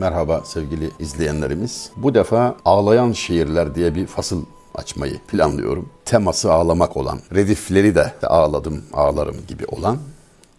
Merhaba sevgili izleyenlerimiz. Bu defa Ağlayan Şiirler diye bir fasıl açmayı planlıyorum. Teması ağlamak olan, redifleri de ağladım, ağlarım gibi olan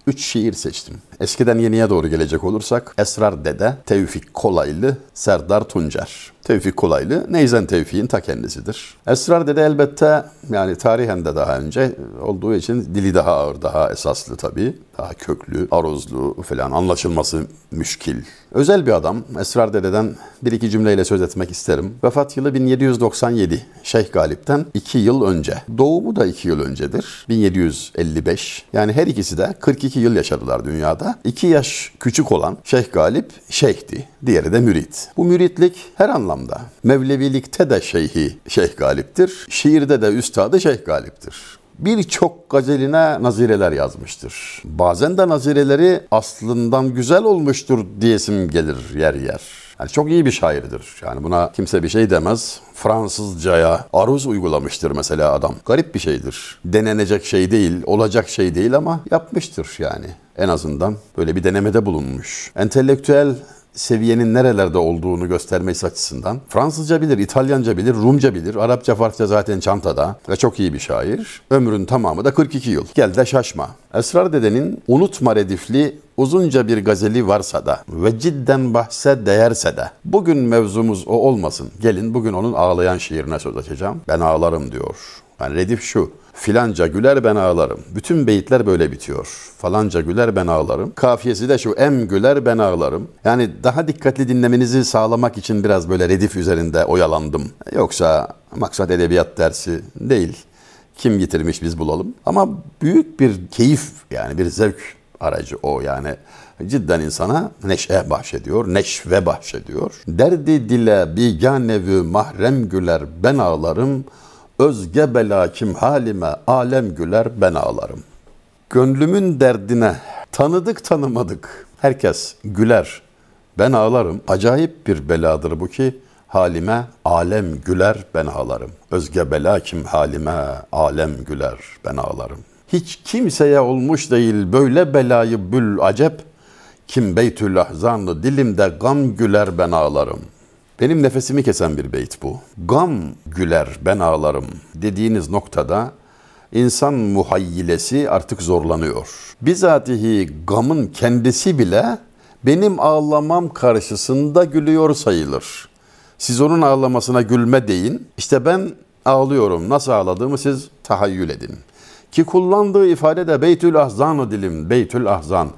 Üç şiir seçtim. Eskiden yeniye doğru gelecek olursak Esrar Dede, Tevfik Kolaylı, Serdar Tuncer. Tevfik Kolaylı Neyzen Tevfik'in ta kendisidir. Esrar Dede elbette yani tarihen de daha önce olduğu için dili daha ağır, daha esaslı tabii. Daha köklü, aruzlu falan anlaşılması müşkil. Özel bir adam. Esrar Dede'den bir iki cümleyle söz etmek isterim. Vefat yılı 1797. Şeyh Galip'ten iki yıl önce. Doğumu da iki yıl öncedir. 1755. Yani her ikisi de 42 yıl yaşadılar dünyada. İki yaş küçük olan Şeyh Galip şeyhti. Diğeri de mürit. Bu müritlik her anlamda. Mevlevilikte de şeyhi Şeyh Galip'tir. Şiirde de üstadı Şeyh Galip'tir birçok gazeline nazireler yazmıştır. Bazen de nazireleri aslından güzel olmuştur diyesim gelir yer yer. Yani çok iyi bir şairdir. Yani buna kimse bir şey demez. Fransızcaya aruz uygulamıştır mesela adam. Garip bir şeydir. Denenecek şey değil, olacak şey değil ama yapmıştır yani. En azından böyle bir denemede bulunmuş. Entelektüel seviyenin nerelerde olduğunu göstermesi açısından Fransızca bilir, İtalyanca bilir, Rumca bilir, Arapça, Farsça zaten çantada ve çok iyi bir şair. Ömrün tamamı da 42 yıl. Gel de şaşma. Esrar Dede'nin Unutma Redifli uzunca bir gazeli varsa da ve cidden bahse değerse de bugün mevzumuz o olmasın. Gelin bugün onun ağlayan şiirine söz açacağım. Ben ağlarım diyor. Yani redif şu. Filanca güler ben ağlarım. Bütün beyitler böyle bitiyor. Falanca güler ben ağlarım. Kafiyesi de şu em güler ben ağlarım. Yani daha dikkatli dinlemenizi sağlamak için biraz böyle redif üzerinde oyalandım. Yoksa maksat edebiyat dersi değil. Kim getirmiş biz bulalım. Ama büyük bir keyif yani bir zevk aracı o yani cidden insana neşe bahşediyor, neşve bahşediyor. Derdi dile biganevü mahrem güler ben ağlarım.'' Özge bela kim halime alem güler ben ağlarım. Gönlümün derdine tanıdık tanımadık herkes güler ben ağlarım. Acayip bir beladır bu ki halime alem güler ben ağlarım. Özge bela kim halime alem güler ben ağlarım. Hiç kimseye olmuş değil böyle belayı bül acep. Kim beytül ahzanlı dilimde gam güler ben ağlarım.'' Benim nefesimi kesen bir beyt bu. Gam güler ben ağlarım dediğiniz noktada insan muhayyilesi artık zorlanıyor. Bizatihi gamın kendisi bile benim ağlamam karşısında gülüyor sayılır. Siz onun ağlamasına gülme deyin. İşte ben ağlıyorum. Nasıl ağladığımı siz tahayyül edin. Ki kullandığı ifade de Beytül Ahzan dilim. Beytül Ahzan.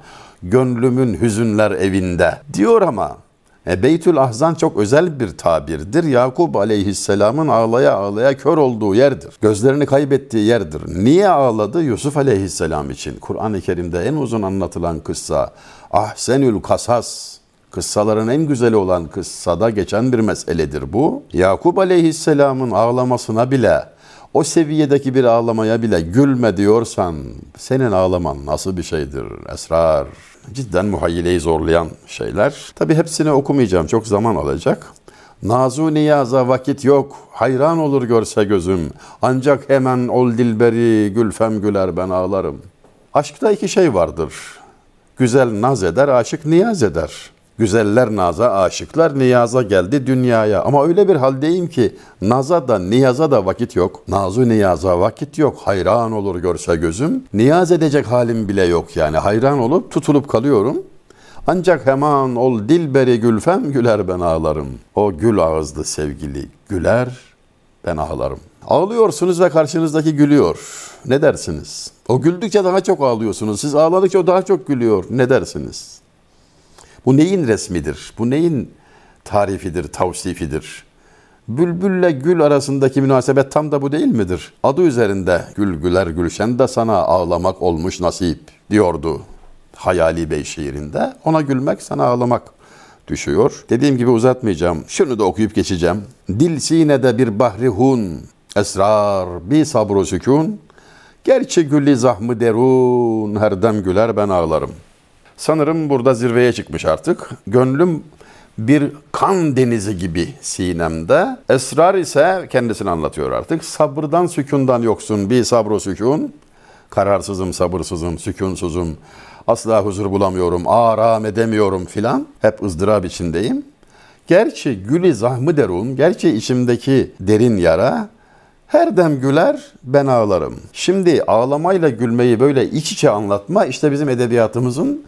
Gönlümün hüzünler evinde. Diyor ama e, Beytül Ahzan çok özel bir tabirdir. Yakup aleyhisselamın ağlaya ağlaya kör olduğu yerdir. Gözlerini kaybettiği yerdir. Niye ağladı? Yusuf aleyhisselam için. Kur'an-ı Kerim'de en uzun anlatılan kıssa Ahsenül Kasas kıssaların en güzeli olan kıssada geçen bir meseledir bu. Yakup aleyhisselamın ağlamasına bile o seviyedeki bir ağlamaya bile gülme diyorsan senin ağlaman nasıl bir şeydir esrar? Cidden muhayyileyi zorlayan şeyler. Tabi hepsini okumayacağım çok zaman alacak. Nazu niyaza vakit yok, hayran olur görse gözüm. Ancak hemen ol dilberi, gülfem güler ben ağlarım. Aşkta iki şey vardır. Güzel naz eder, aşık niyaz eder. Güzeller naza, aşıklar niyaza geldi dünyaya. Ama öyle bir haldeyim ki naza da niyaza da vakit yok. Nazu niyaza vakit yok. Hayran olur görse gözüm. Niyaz edecek halim bile yok yani. Hayran olup tutulup kalıyorum. Ancak hemen ol dilberi gülfem güler ben ağlarım. O gül ağızlı sevgili güler ben ağlarım. Ağlıyorsunuz ve karşınızdaki gülüyor. Ne dersiniz? O güldükçe daha çok ağlıyorsunuz. Siz ağladıkça o daha çok gülüyor. Ne dersiniz? Bu neyin resmidir? Bu neyin tarifidir, tavsifidir? Bülbülle gül arasındaki münasebet tam da bu değil midir? Adı üzerinde gül güler gülşen de sana ağlamak olmuş nasip diyordu Hayali Bey şiirinde. Ona gülmek sana ağlamak düşüyor. Dediğim gibi uzatmayacağım. Şunu da okuyup geçeceğim. Dil sinede bir bahri hun, esrar bir sabru sükun. Gerçi gülli zahmı derun, her dem güler ben ağlarım. Sanırım burada zirveye çıkmış artık. Gönlüm bir kan denizi gibi sinemde. Esrar ise kendisini anlatıyor artık. Sabırdan, sükundan yoksun. Bir sabro sükun. Kararsızım, sabırsızım, sükunsuzum. Asla huzur bulamıyorum, aram edemiyorum filan. Hep ızdırap içindeyim. Gerçi gülü zahmı derun, gerçi içimdeki derin yara her dem güler ben ağlarım. Şimdi ağlamayla gülmeyi böyle iç içe anlatma işte bizim edebiyatımızın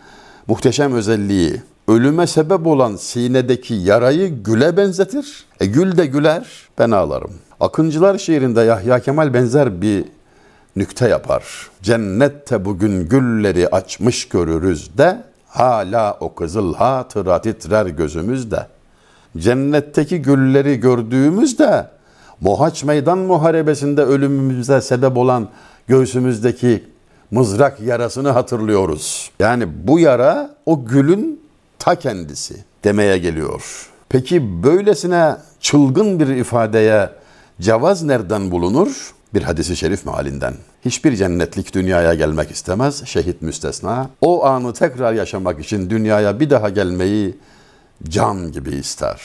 muhteşem özelliği. Ölüme sebep olan sinedeki yarayı güle benzetir. E gül de güler ben ağlarım. Akıncılar şiirinde Yahya Kemal benzer bir nükte yapar. Cennette bugün gülleri açmış görürüz de hala o kızıl hatıra titrer gözümüzde. Cennetteki gülleri gördüğümüzde Mohaç Meydan Muharebesi'nde ölümümüze sebep olan göğsümüzdeki mızrak yarasını hatırlıyoruz. Yani bu yara o gülün ta kendisi demeye geliyor. Peki böylesine çılgın bir ifadeye cevaz nereden bulunur? Bir hadisi şerif mealinden. Hiçbir cennetlik dünyaya gelmek istemez, şehit müstesna. O anı tekrar yaşamak için dünyaya bir daha gelmeyi can gibi ister.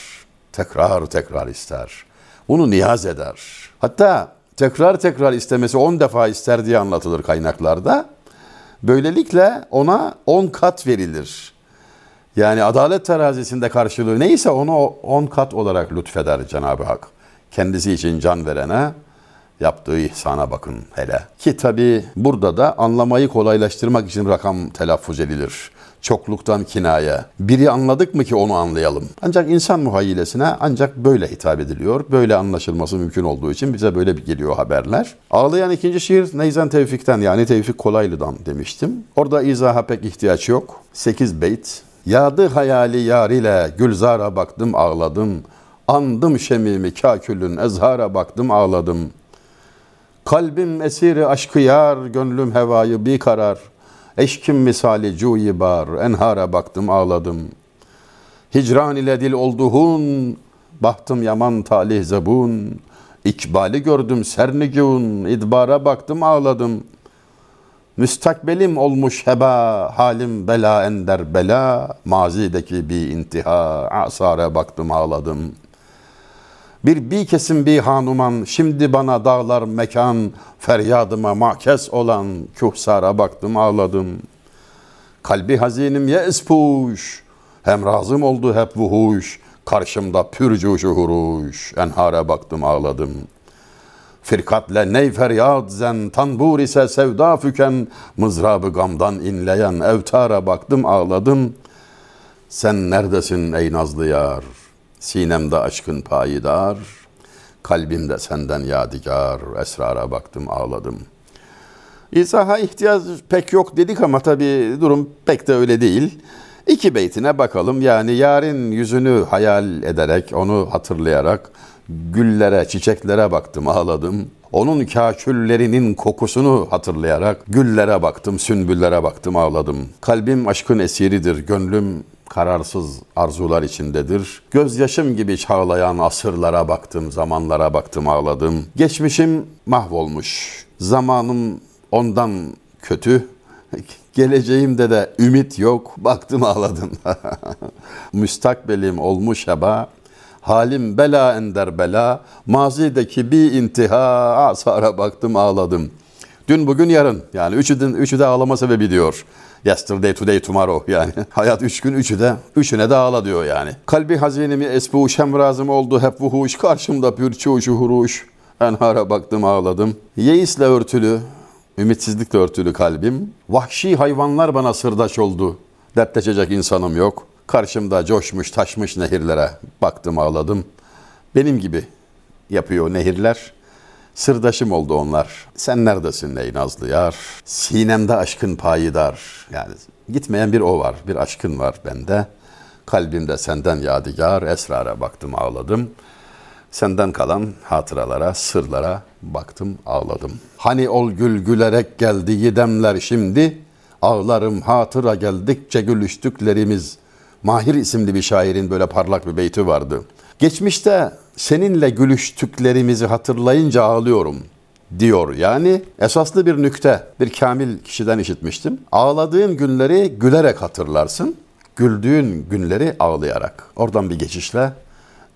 Tekrar tekrar ister. Bunu niyaz eder. Hatta tekrar tekrar istemesi on defa ister diye anlatılır kaynaklarda. Böylelikle ona on kat verilir. Yani adalet terazisinde karşılığı neyse onu on kat olarak lütfeder Cenab-ı Hak. Kendisi için can verene yaptığı ihsana bakın hele. Ki tabi burada da anlamayı kolaylaştırmak için rakam telaffuz edilir. Çokluktan kinaye. Biri anladık mı ki onu anlayalım. Ancak insan muhayyilesine ancak böyle hitap ediliyor. Böyle anlaşılması mümkün olduğu için bize böyle bir geliyor haberler. Ağlayan ikinci şiir Neyzen Tevfik'ten yani Tevfik Kolaylı'dan demiştim. Orada izaha pek ihtiyaç yok. 8 beyt. Yadı hayali yar ile gülzara baktım ağladım. Andım şemimi kakülün ezhara baktım ağladım. Kalbim esiri aşkı yar, gönlüm hevayı bir karar. Eşkim misali cuyi bar, enhara baktım ağladım. Hicran ile dil olduhun, bahtım yaman talih zebun. İkbali gördüm sernigün, idbara baktım ağladım. Müstakbelim olmuş heba, halim bela ender bela. Mazideki bir intiha, asara baktım ağladım.'' Bir bir kesim bir hanuman, şimdi bana dağlar mekan, feryadıma makes olan kühsara baktım ağladım. Kalbi hazinim ye espuş, hem razım oldu hep vuhuş, karşımda pürcuşu huruş, enhara baktım ağladım. Firkatle ney feryat zen, tanbur ise sevda füken, mızrabı gamdan inleyen evtara baktım ağladım. Sen neredesin ey nazlı yar?'' Sinemde aşkın payidar, kalbimde senden yadigar, esrara baktım ağladım. İzaha ihtiyaç pek yok dedik ama tabi durum pek de öyle değil. İki beytine bakalım yani yarın yüzünü hayal ederek, onu hatırlayarak güllere, çiçeklere baktım ağladım. Onun kaküllerinin kokusunu hatırlayarak güllere baktım, sünbüllere baktım ağladım. Kalbim aşkın esiridir, gönlüm kararsız arzular içindedir. Gözyaşım gibi çağlayan asırlara baktım, zamanlara baktım, ağladım. Geçmişim mahvolmuş. Zamanım ondan kötü. Geleceğimde de ümit yok. Baktım ağladım. Müstakbelim olmuş heba. Halim bela ender bela. Mazideki bir intiha. Asara baktım ağladım. Dün bugün yarın. Yani üçü de, üçü de ağlama sebebi diyor. Yesterday, today, tomorrow yani. Hayat üç gün, üçü de, üçüne de ağla diyor yani. Kalbi hazinemi esbuş hem razım oldu hep vuhuş. Karşımda bir çoğuşu huruş. Enhara baktım ağladım. Yeisle örtülü, ümitsizlikle örtülü kalbim. Vahşi hayvanlar bana sırdaş oldu. Dertleşecek insanım yok. Karşımda coşmuş taşmış nehirlere baktım ağladım. Benim gibi yapıyor nehirler. Sırdaşım oldu onlar. Sen neredesin ey nazlı yar? Sinemde aşkın payidar. Yani gitmeyen bir o var. Bir aşkın var bende. Kalbimde senden yadigar. Esrara baktım ağladım. Senden kalan hatıralara, sırlara baktım ağladım. Hani ol gül gülerek geldi yedemler şimdi. Ağlarım hatıra geldikçe gülüştüklerimiz. Mahir isimli bir şairin böyle parlak bir beyti vardı. Geçmişte seninle gülüştüklerimizi hatırlayınca ağlıyorum diyor. Yani esaslı bir nükte, bir kamil kişiden işitmiştim. Ağladığın günleri gülerek hatırlarsın, güldüğün günleri ağlayarak. Oradan bir geçişle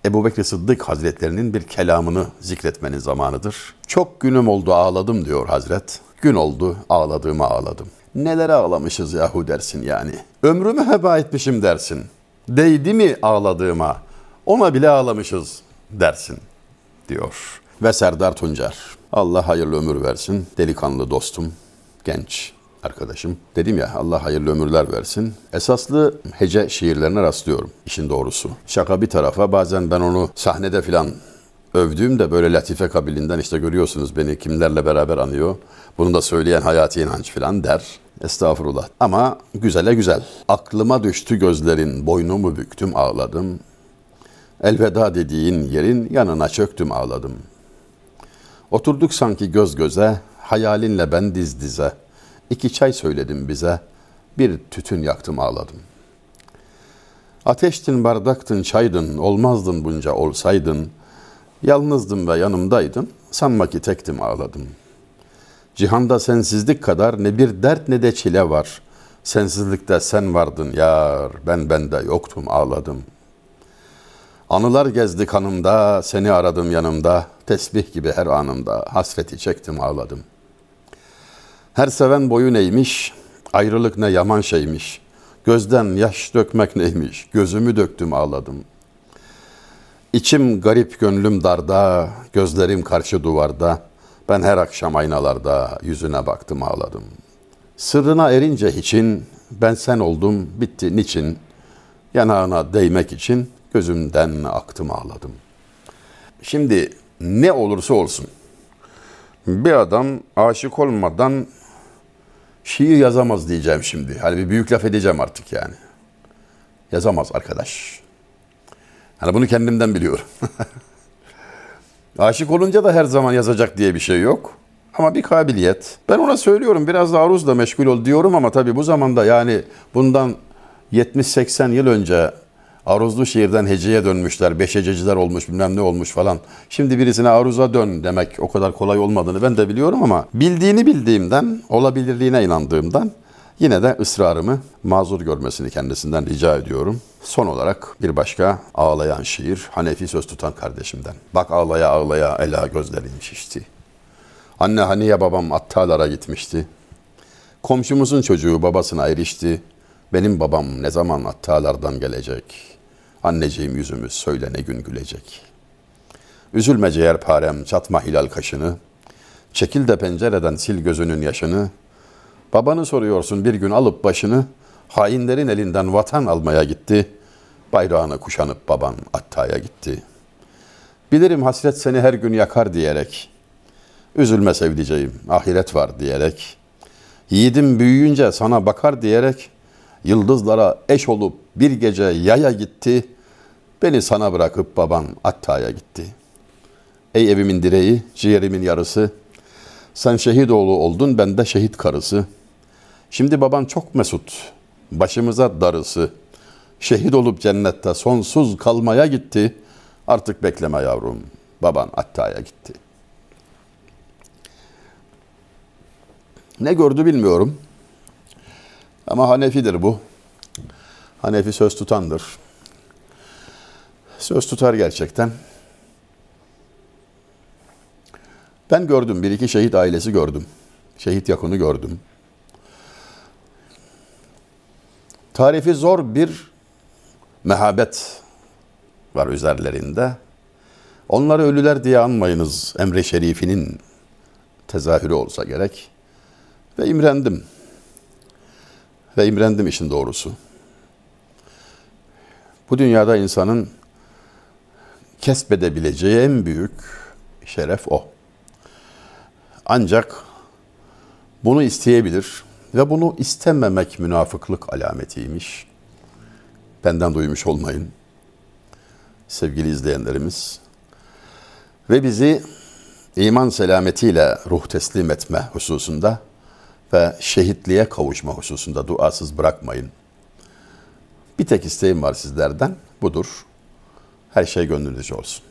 Ebu Bekir Sıddık Hazretlerinin bir kelamını zikretmenin zamanıdır. Çok günüm oldu ağladım diyor Hazret. Gün oldu ağladığımı ağladım. Nelere ağlamışız yahu dersin yani. Ömrümü heba etmişim dersin. Değdi mi ağladığıma? Ona bile ağlamışız dersin diyor. Ve Serdar Tuncer. Allah hayırlı ömür versin. Delikanlı dostum, genç arkadaşım. Dedim ya Allah hayırlı ömürler versin. Esaslı hece şiirlerine rastlıyorum işin doğrusu. Şaka bir tarafa bazen ben onu sahnede filan övdüğümde böyle latife kabilinden işte görüyorsunuz beni kimlerle beraber anıyor. Bunu da söyleyen Hayati inanç filan der. Estağfurullah. Ama güzele güzel. Aklıma düştü gözlerin, boynumu büktüm ağladım. Elveda dediğin yerin yanına çöktüm ağladım. Oturduk sanki göz göze, hayalinle ben diz dize. İki çay söyledim bize, bir tütün yaktım ağladım. Ateştin bardaktın çaydın, olmazdın bunca olsaydın. Yalnızdım ve yanımdaydın, sanma ki tektim ağladım. Cihanda sensizlik kadar ne bir dert ne de çile var. Sensizlikte sen vardın yar, ben bende yoktum ağladım. Anılar gezdi kanımda, seni aradım yanımda, tesbih gibi her anımda, hasreti çektim ağladım. Her seven boyun eğmiş, ayrılık ne yaman şeymiş. Gözden yaş dökmek neymiş, gözümü döktüm ağladım. İçim garip gönlüm darda, gözlerim karşı duvarda. Ben her akşam aynalarda yüzüne baktım ağladım. Sırrına erince hiçin, ben sen oldum, bitti niçin? Yanağına değmek için gözümden aktım ağladım. Şimdi ne olursa olsun bir adam aşık olmadan şiir yazamaz diyeceğim şimdi. Hani bir büyük laf edeceğim artık yani. Yazamaz arkadaş. Hani bunu kendimden biliyorum. Aşık olunca da her zaman yazacak diye bir şey yok. Ama bir kabiliyet. Ben ona söylüyorum biraz da aruzla meşgul ol diyorum ama tabii bu zamanda yani bundan 70-80 yıl önce aruzlu şiirden heceye dönmüşler, beş hececiler olmuş bilmem ne olmuş falan. Şimdi birisine aruza dön demek o kadar kolay olmadığını ben de biliyorum ama bildiğini bildiğimden, olabilirliğine inandığımdan yine de ısrarımı mazur görmesini kendisinden rica ediyorum. Son olarak bir başka ağlayan şiir Hanefi söz tutan kardeşimden. Bak ağlaya ağlaya ela gözlerin şişti. Anne Haniye babam attalara gitmişti. Komşumuzun çocuğu babasına erişti. Benim babam ne zaman attalardan gelecek? Anneciğim yüzümüz söyle ne gün gülecek. Üzülme ciğerparem çatma hilal kaşını. Çekil de pencereden sil gözünün yaşını. Babanı soruyorsun bir gün alıp başını. Hainlerin elinden vatan almaya gitti. Bayrağını kuşanıp baban Atta'ya gitti. Bilirim hasret seni her gün yakar diyerek. Üzülme sevdiceğim ahiret var diyerek. Yiğidim büyüyünce sana bakar diyerek. Yıldızlara eş olup bir gece yaya gitti. Beni sana bırakıp baban Atta'ya gitti. Ey evimin direği, ciğerimin yarısı. Sen şehit oğlu oldun, ben de şehit karısı. Şimdi baban çok mesut, başımıza darısı. Şehit olup cennette sonsuz kalmaya gitti. Artık bekleme yavrum, baban Atta'ya gitti. Ne gördü bilmiyorum. Ama Hanefidir bu. Hanefi söz tutandır. Söz tutar gerçekten. Ben gördüm, bir iki şehit ailesi gördüm. Şehit yakını gördüm. Tarifi zor bir mehabet var üzerlerinde. Onları ölüler diye anmayınız emre şerifinin tezahürü olsa gerek. Ve imrendim. Ve imrendim işin doğrusu. Bu dünyada insanın kesbedebileceği en büyük şeref o. Ancak bunu isteyebilir ve bunu istememek münafıklık alametiymiş. Benden duymuş olmayın sevgili izleyenlerimiz. Ve bizi iman selametiyle ruh teslim etme hususunda ve şehitliğe kavuşma hususunda duasız bırakmayın. Bir tek isteğim var sizlerden, budur. Her şey gönlünüzce olsun.